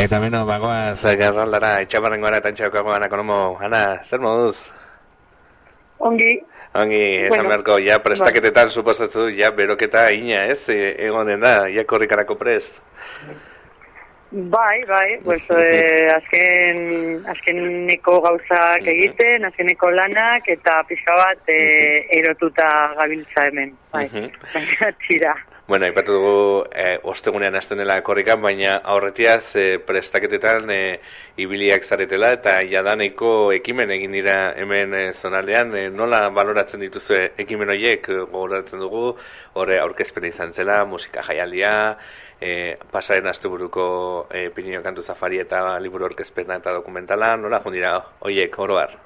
Eta beno, bagoaz, garraldara, etxabarren gara eta etxaukako gana konomo. Ana, zer moduz? Ongi. Ongi, esan Bueno, beharko, ja prestaketetan suposatzu, ja beroketa ina, ez? E, egonen da, ja korrikarako prest. Bai, bai, pues, eh, azken, azkeneko gauzak egiten, azkeneko lanak, eta pixka bat eh, erotuta gabiltza hemen. Bai, Mhm. baina tira. Bueno, aipatu dugu e, ostegunean hasten dela korrikan, baina aurretiaz e, prestaketetan e, ibiliak zaretela eta jadaneko ekimen egin dira hemen e, zonaldean. E, nola baloratzen dituzue ekimen horiek gogoratzen dugu, horre aurkezpena izan zela, musika jaialdia, e, pasaren asteburuko e, Pirinio Kantu Zafari eta liburu aurkezpena eta dokumentala, nola jundira horiek oroar?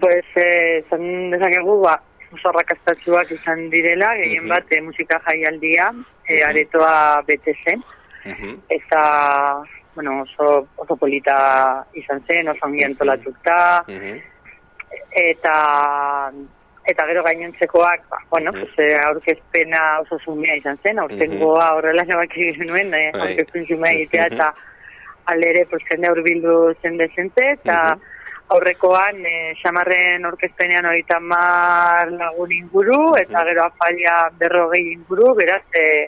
Pues, eh, zan dezakegu, ba, oso arrakastatsuak izan direla, gehien Mhm. bat eh, musika jaialdia, eh, aretoa bete zen. Mhm. Eta, bueno, oso, oso polita izan zen, oso ongi antolatuta, Mhm. eta eta gero gainontzekoak, ba, bueno, Mhm. pues, eh, aurkezpena oso zumea izan zen, aurtengoa horrela nabaki genuen, eh, Bai. aurkezpen zumea egitea, eta alere, pues, jende urbildu zen dezente, eta Mhm. Aurrekoan, eh, xamarren orkezpenean horita mar lagun inguru, eta gero afalia berrogei inguru, beraz, eh,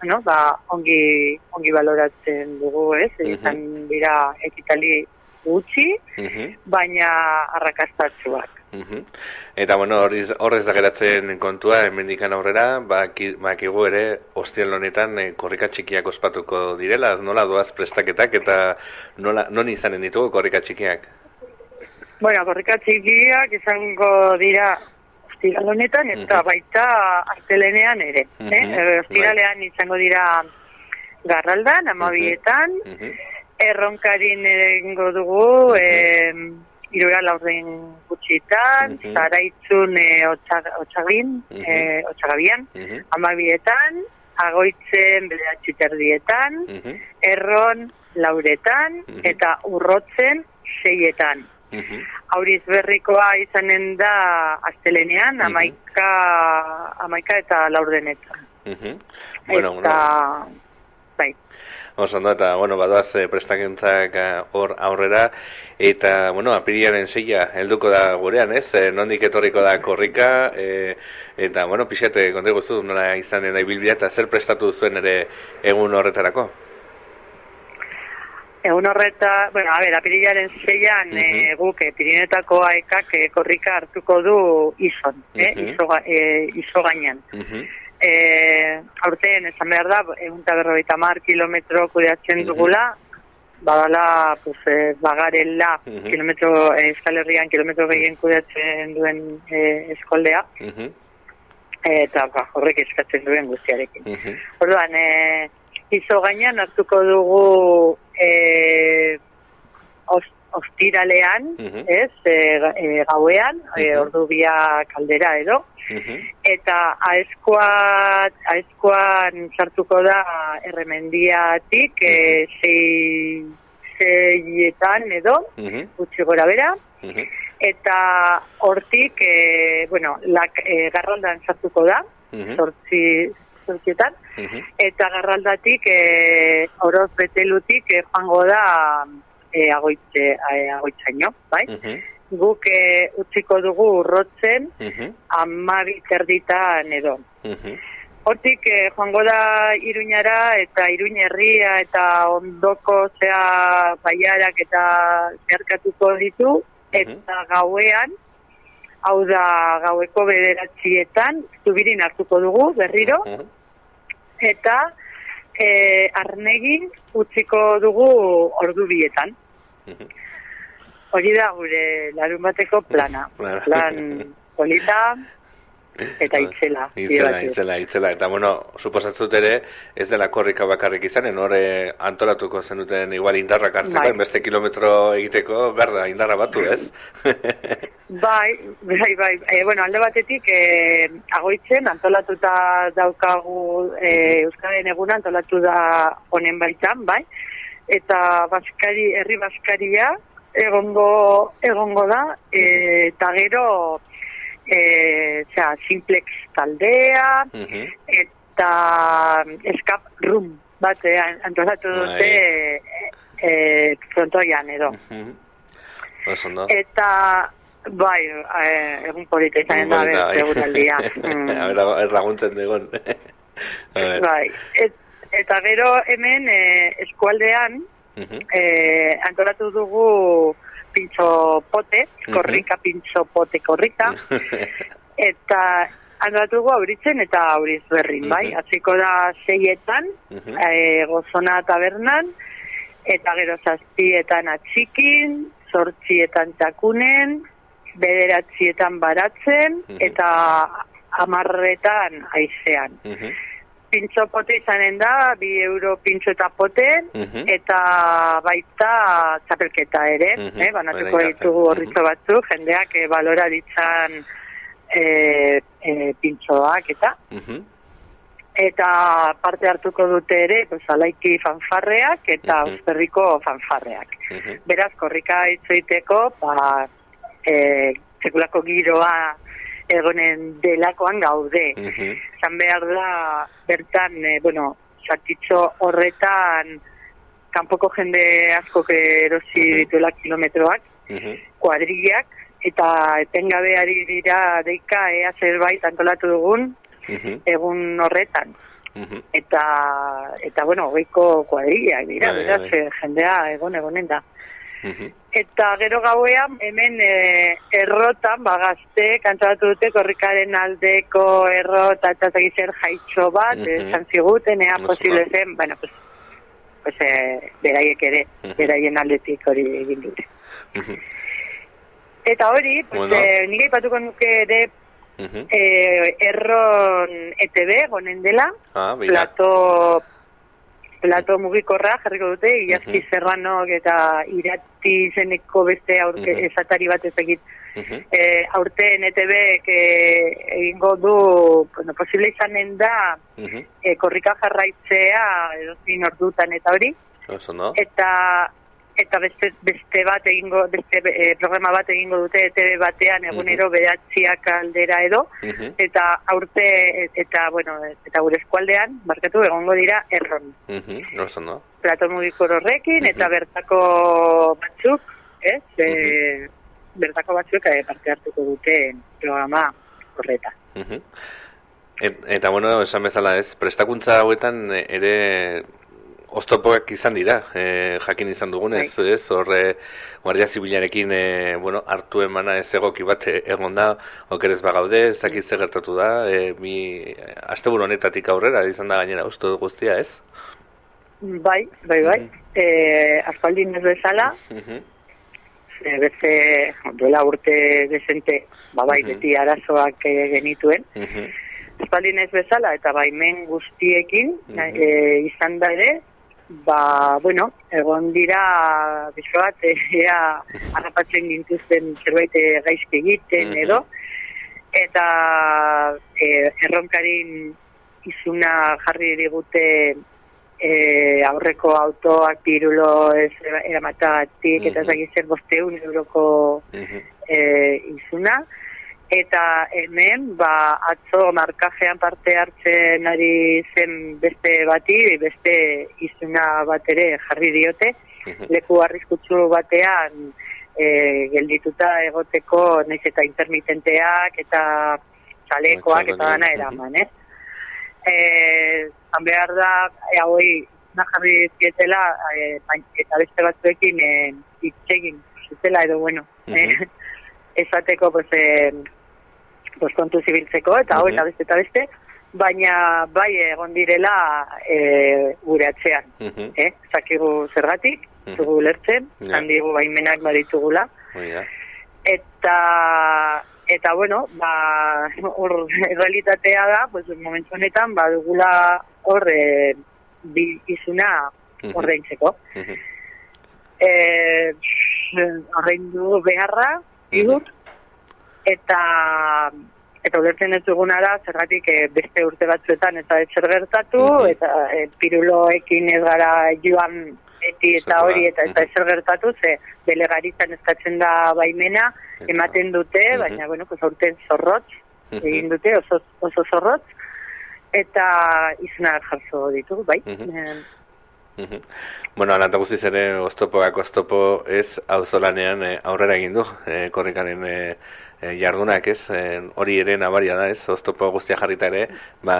bueno, ba, ongi, ongi baloratzen dugu, ez? Mhm. Izan dira ekitali gutxi, Mhm. baina arrakastatsuak. Mhm. Eta bueno, horrez, horrez da geratzen kontua, hemendikan aurrera, baki- bakigu ere, ostial honetan e, korrika txikiak ospatuko direla, nola doaz prestaketak eta nola, non izanen ditugu korrika txikiak? Bueno, korrika txikiak izango dira ostiral honetan eta baita astelenean ere. Eh? Eh, Ostiralean izango dira garraldan, amabietan, Mhm. erronkarin erengo dugu, eh, irura laurden gutxitan, Mhm. zaraitzun eh, otxag- otxagin, eh, otxagabian, amabietan, agoitzen bederatzi terdietan, erron lauretan, eta urrotzen seietan. Mhm. Auriz berrikoa izanen da astelenean, amaika, amaika eta laurdenetan. Mhm. Bueno, eta, bai, Oso ondo, eta, bueno, badoaz eh, prestakentzak eh, hor aurrera, eta, bueno, apirilaren zeia helduko da gurean, ez? E, nondik etorriko da korrika, e, eta, bueno, pixate, konte guztu, nola izanen da ibilbidea, eta zer prestatu zuen ere egun horretarako? Egun horreta, bueno, a ber, apirilaren zeian, Mhm. eh, guk eh, Pirinetako aekak eh, korrika hartuko du izon, eh, Mhm. izo, ga- eh, izo gainean. Mhm. Eh, aurten esan behar da, egun berrogeita mar kilometro kudeatzen dugula, badala, pues, eh, bagarela, kilometro, eh, Euskal Herrian kilometro gehien kudeatzen duen eh, eskoldea, eta ba, horrek eskatzen duen guztiarekin. Orduan, e, izo gainean hartuko dugu e, os, ostiralean, Mhm. ez, e, e, gauean, e, Mhm. ordu bia kaldera edo, Mhm. eta aezkoa, aezkoan sartuko da erremendiatik e, sei, seietan edo, Mhm. gutxi gora bera, Mhm. eta hortik, e, bueno, lak, e, garraldan sartuko da, Mhm. sortzi, sortzietan, Mhm. eta garraldatik e, oroz betelutik e, joango da e, agoitze, e, agoitzaino, bai? Mhm. Guk e, utziko dugu urrotzen Mhm. amabi terditan edo. Mhm. Hortik e, joango da iruñara eta iruñ herria eta ondoko zea baiarak eta zeharkatuko ditu eta gauean hau da gaueko bederatzietan zubirin hartuko dugu berriro Mhm. Eta e, arnegin utziko dugu ordu bietan. Mhm. Hori da gure larun bateko plana. Plana. Plan polita eta itzela. Itzela, itzela, itzela. Eta, bueno, suposatzut ere, ez dela korrika bakarrik izanen, hor antolatuko zenuten igual indarrak hartzeko, Bai. beste kilometro egiteko, berda, indarra batu, ez? Bai, bai, bai. E, bueno, alde batetik, e, agoitzen, antolatuta daukagu e, Euskaren eguna, antolatu da honen baitan, bai. Eta baskari, herri baskaria, egongo, egongo da, e, eta gero, e, zera, simplex taldea, Mhm. eta escape room bat eh, antolatu dute Bai. e, frontoian edo. Oso ondo. Eta, bai, eh, egun polita izanen da, Polita, bai. Mm. A ber, erlaguntzen dugun. Bai, et, eta gero hemen eh, eskualdean Mhm. eh, antolatu dugu pintxo pote, korrika, pintxo pote korrika, eta antolatu dugu auritzen eta auriz berrin, bai? Mhm. Hasiko da seietan, Mhm. eh, gozona tabernan, eta gero zazpietan atxikin, zortzietan txakunen, bederatzietan baratzen, Mhm. eta amarretan aizean. Mhm. Pintxo pote izanen da, bi euro pintxo eta poten, Mhm. eta baita txapelketa ere, Mhm, eh, banatuko ditugu mhm. horritzo batzuk, jendeak eh, balora ditzan eh, eh, pintxoak eta Mhm. eta parte hartuko dute ere, pues, alaiki fanfarreak eta Mhm. uzperriko fanfarreak. Mhm. Beraz, korrika itzoiteko, ba, e, sekulako giroa egonen delakoan gaude. Zan behar da, bertan, e, bueno, sartitxo horretan, kanpoko jende asko erosi dituela kilometroak, Mhm. kuadrillak, eta etengabe ari dira deika ea zerbait antolatu dugun Mhm. egun horretan. Mhm. Eta, eta bueno, hogeiko kuadrillak dira, Bai, beraz, bai. eh, jendea egon egonen da. Mhm. Eta gero gauean, hemen e, errotan, bagazte, kantzatu dute korrikaren aldeko errota eta zer jaitxo bat, Mhm. esan ziguten, ea posible zen, bueno, pues, pues e, beraiek ere, Mhm. beraien aldetik hori egin dute. Mhm. Eta hori, pues, Bueno. e, nire ipatuko nuke ere e, erron ETB, gonen dela, Ah, plato plato mugikorra jarriko dute, Iazki Mhm. Serranok eta irati izeneko beste aurke, Mhm. esatari bat ez egit. Mhm. E, aurten ETB e, egingo du, bueno, posible izanen da, Mhm. e, korrika jarraitzea, edozin ordutan eta hori, Oso ondo. eta eta beste, beste bat egingo, beste e, programa bat egingo dute ETB batean egunero bedatziak aldera edo, Mhm. eta aurte eta bueno eta gure eskualdean markatu egongo dira erron Mhm. Oso ondo. plato mugikor horrekin eta Mhm. bertako batzuk ez e, bertako batzuk eh, parte hartuko dute programa horreta Mhm. Et, eta bueno, esan bezala ez, prestakuntza hauetan eh, ere oztopoak izan dira, e, jakin izan dugunez, Bai. ez, horre Guardia Zibilarekin, e, bueno, hartu emana ez egoki bat e, egon da, okerez bagaude, ez dakit zer gertatu da, e, mi, asteburu honetatik aurrera izan da gainera, dut guztia, ez? bai bai bai Mhm. e, aspaldin ez bezala Mhm. e, beste duela urte desente ba bai Mhm. beti arazoak eh, genituen Mhm. Espaldin ez bezala eta baimen guztiekin Mhm. e, izan da ere, ba, bueno, egon dira bizko bat, ea harrapatzen gintuzten zerbait eh, gaizki egiten Mhm. edo, eta e, erronkarin izuna jarri digute e, aurreko autoak pirulo ez eramatatik eta Mhm. zaki zer bosteun euroko Mhm. e, izuna eta hemen ba atzo markajean parte hartzen ari zen beste bati beste izuna bat ere jarri diote leku arriskutsu batean e, geldituta egoteko naiz eta intermitenteak eta txalekoak eta dana eraman, ez? Eh, han behar da, e, hauei, na jarri zietela, e, eta beste batzuekin e, itxegin zutela edo, bueno, Mhm. eh, esateko, pues, eh, pues, kontu zibiltzeko, eta hau, eta beste, eta beste, baina bai egon direla e, gure atzean, Mhm. eh? Zakigu zergatik, Mhm. zugu lertzen, Ja. handigu baimenak baditugula, Hori da. eta eta bueno, ba hor realitatea da, pues momentu honetan badugula hor e, bi izuna ordaintzeko. Mhm. Eh, ordaindu beharra igur eta eta ulertzen ez duguna da zergatik eh, beste urte batzuetan eta ez zer gertatu Mhm. eta eh, piruloekin ez gara joan eti eta hori eta ez da Mhm. ezer gertatu ze delegaritzan eskatzen da baimena Eta- ematen dute Mhm. baina bueno pues aurten zorrotz Mhm. egin dute oso, oso zorrotz eta izena jarzo ditu, bai. Mhm. Mhm. Bueno, alanta guztiz ere, oztopoak oztopo ez auzolanean e, aurrera egin du, e, korrikaren e, jardunak ez, hori ere nabaria da ez, oztopo guztia jarrita ere, ba,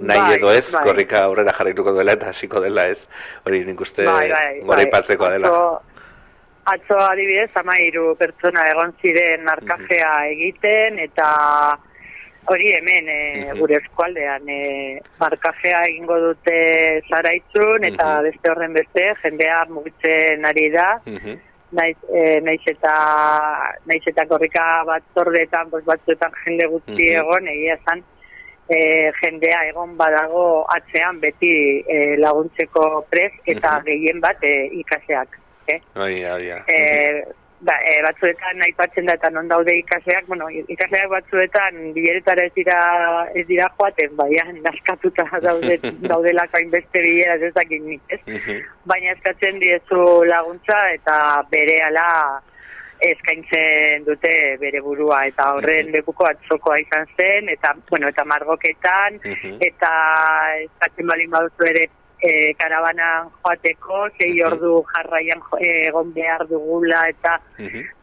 nahi bai, edo ez, bai. korrika aurrera jarrituko duela eta hasiko dela ez, hori nik uste bai, bai, gora bai. dela. Atzo, adibidez, ama iru pertsona egon ziren markajea mhm. egiten eta hori hemen e, gure eskualdean e, markajea egingo dute zaraitzun eta mhm. beste horren beste jendea mugitzen ari da mhm. Naiz, e, naiz eta naiz eta korrika bat zordetan batzuetan jende gutxi egon egia esan e, jendea egon badago atzean beti e, laguntzeko prez eta gehien bat e, ikaseak eh? Oi, oi, oi ba, e, batzuetan aipatzen da eta non daude ikaseak, bueno, ikaseak batzuetan bileretara ez dira ez dira joaten, baina naskatuta daude daudelako hainbeste bilera ez dakit nik, ez? Mhm. Baina eskatzen diezu laguntza eta berehala eskaintzen dute bere burua eta horren mm lekuko atzokoa izan zen eta bueno eta margoketan mhm. eta eskatzen balin baduzu ere e, karabana joateko, zei ordu jarraian egon behar dugula eta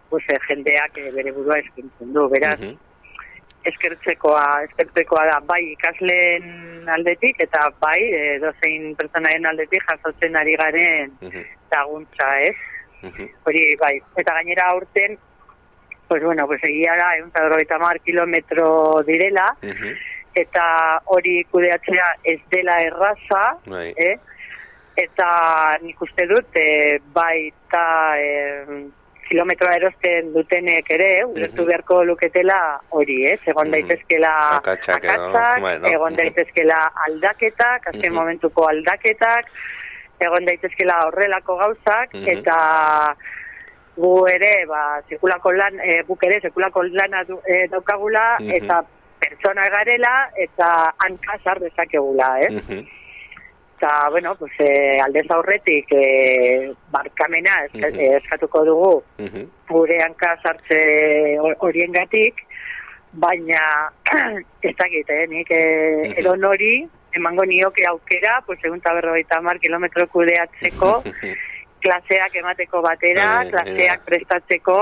pues, e, jendeak e, bere burua eskintzen du, beraz. Eskertzekoa, eskertzekoa da bai ikasleen aldetik eta bai e, dozein pertsonaen aldetik jasotzen ari garen laguntza, ez? Hori, bai, eta gainera aurten, pues bueno, pues egia da, egun eta kilometro direla, eta hori kudeatzea ez dela erraza, bai. eh? eta nik uste dut, e, bai eta e, kilometroa erosten dutenek ere, ulertu mm beharko luketela hori, eh? egon daitezkela akatzak, egon daitezkela aldaketak, azken momentuko aldaketak, egon daitezkela horrelako gauzak, eta gu ere, ba, sekulako lan, e, guk ere, sekulako lana du, e, daukagula, eta pertsona garela eta hanka sar dezakegula, eh? Mm Eta, bueno, pues, eh, aldez aurretik eh, barkamena eskatuko dugu gure hanka sartze horien gatik, baina ez dakit, eh, nik eh, eron hori, emango nioke aukera, pues, egun taberroita mar kilometro kudeatzeko, klaseak emateko batera, klaseak prestatzeko,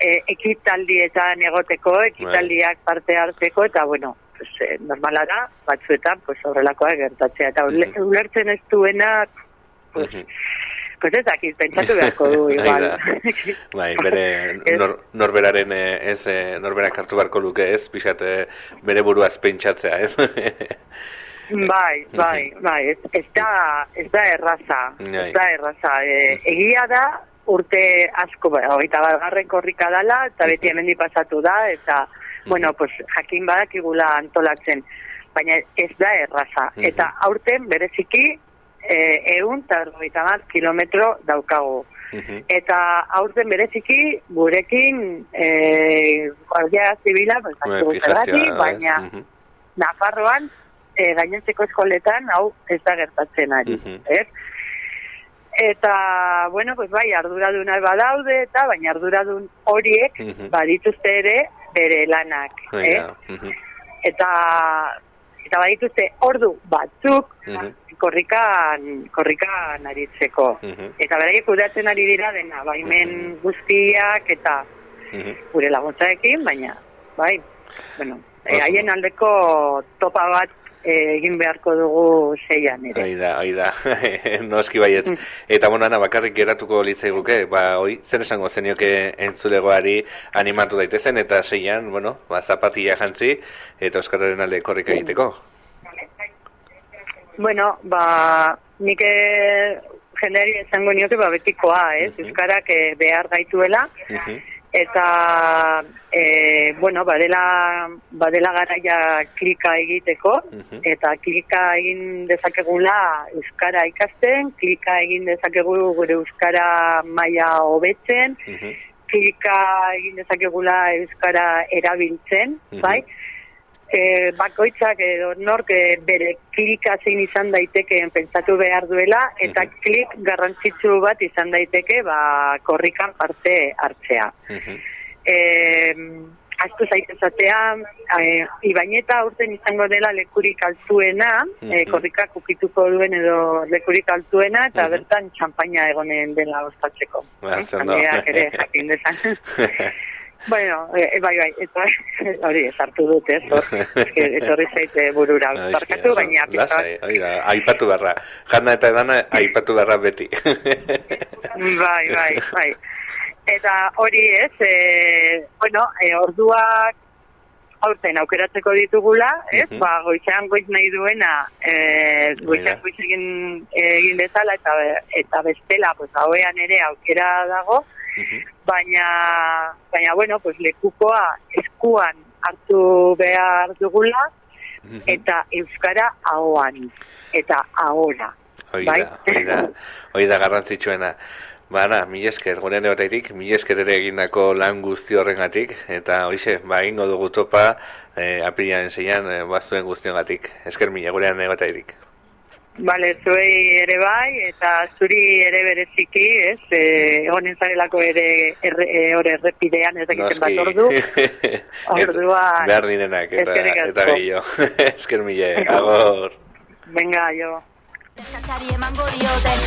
e, ekitaldietan egoteko, ekitaldiak parte hartzeko, eta bueno, pues, e, normala da, batzuetan, pues, horrelakoa gertatzea, eta ulertzen ez duena, pues, pues ez dakit, pentsatu beharko du, igual. bai, bere nor, norberaren ez, norberak hartu beharko luke ez, pixate bere buruaz pentsatzea ez. bai, bai, bai, ez, ez, da, ez da erraza, ez bai. da erraza. E, egia da, urte asko, ba, oita garren korrika dala, eta beti hemen pasatu da, eta, bueno, pues, jakin badakigula antolatzen, baina ez da erraza. Eta aurten, bereziki, e, eun eta bat kilometro daukagu. Eta aurten bereziki, gurekin, e, guardia zibila, pues, baina, Nafarroan, e, gainentzeko eskoletan, hau ez da gertatzen ari. Ez? Eta, bueno, pues bai, arduraduna badaude, eta baina arduradun horiek uh -huh. badituzte ere bere lanak. eh? Eta, eta badituzte ordu batzuk korrikan, korrikan aritzeko. Eta beraiek kudeatzen ari dira dena, baimen guztiak eta gure laguntzaekin, baina, bai, bueno, eh, haien aldeko topa bat egin beharko dugu zeian ere. Aida, aida, no eski baiet. Mm. Eta bueno, ana, bakarrik geratuko litzai guke, ba, oi, zer esango zenioke entzulegoari animatu daitezen, eta zeian, bueno, ba, zapatia jantzi, eta Euskarraren alde korrik egiteko. Bueno, ba, nik eh, jendeari esango nioke, ba, betikoa, ez, Euskarak eh, behar gaituela, eta e, bueno, badela, badela garaia klika egiteko, eta klika egin dezakegula Euskara ikasten, klika egin dezakegu gure Euskara maila hobetzen, klika egin dezakegula Euskara erabiltzen, bai? E, bakoitzak edo nork e, bere klika zein izan daiteke pentsatu behar duela eta klik garrantzitsu bat izan daiteke ba, korrikan parte hartzea. e, astu zaitezatea, e, ibaineta urten izango dela lekurik altuena, mm -hmm. korrikak ukituko duen edo lekurik altuena, eta mm bertan txampaina egonen dela ostatzeko. Ba, eh? ere jakin dezan. Bueno, e, bai, bai, eta hori esartu dut, ez, etorri zaite burura, barkatu, baina... Lasai, aipatu barra, jana eta edana aipatu barra beti. bai, bai, bai. Eta hori ez, e, bueno, e, orduak aurten aukeratzeko ditugula, ez, uh -huh. ba, goizean goiz nahi duena, e, goizean goiz egin, egin dezala, eta, eta bestela, pues, hauean ere aukera dago, baina, baina, bueno, pues, lekukoa eskuan hartu behar dugula, eta euskara ahoan, eta ahora. Oida, bai? oida, oida garrantzitsuena. Bana, mi esker, gurean egotetik, mi esker ere egindako lan guzti horrengatik, eta hoxe, ba, ingo dugu topa, eh, apirian zeian, eh, bazuen guztiongatik. Esker mi gurean egotetik. Bale, zuei ere bai, eta zuri ere bereziki, ez, eh, egonen zarelako ere erre, e, ore errepidean, ez dakiten bat ordu. Orduan. Behar dinenak, eta, eta gehiago. Esker mile, agor. Venga, jo. Eskatari emango dioten